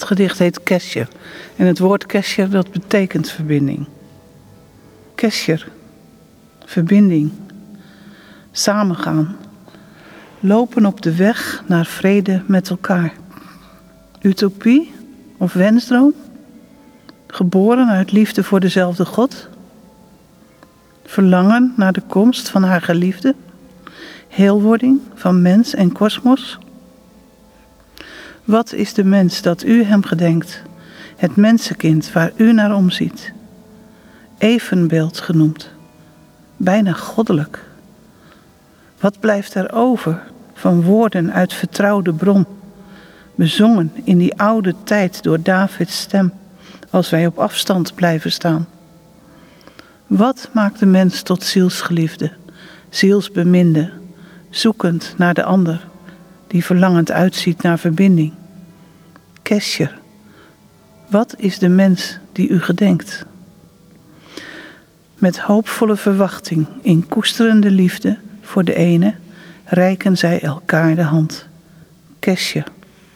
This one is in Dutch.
Het gedicht heet Kesher. En het woord Kesher, dat betekent verbinding. Kesher, verbinding, samengaan, lopen op de weg naar vrede met elkaar. Utopie of wensdroom? Geboren uit liefde voor dezelfde God? Verlangen naar de komst van haar geliefde? Heelwording van mens en kosmos? Wat is de mens dat u hem gedenkt? Het mensenkind waar u naar omziet? Evenbeeld genoemd, bijna goddelijk. Wat blijft er over van woorden uit vertrouwde bron, bezongen in die oude tijd door Davids stem, als wij op afstand blijven staan? Wat maakt de mens tot zielsgeliefde, zielsbeminde, zoekend naar de ander, die verlangend uitziet naar verbinding? Kescher, wat is de mens die u gedenkt? Met hoopvolle verwachting, in koesterende liefde voor de ene, reiken zij elkaar de hand. Kesje.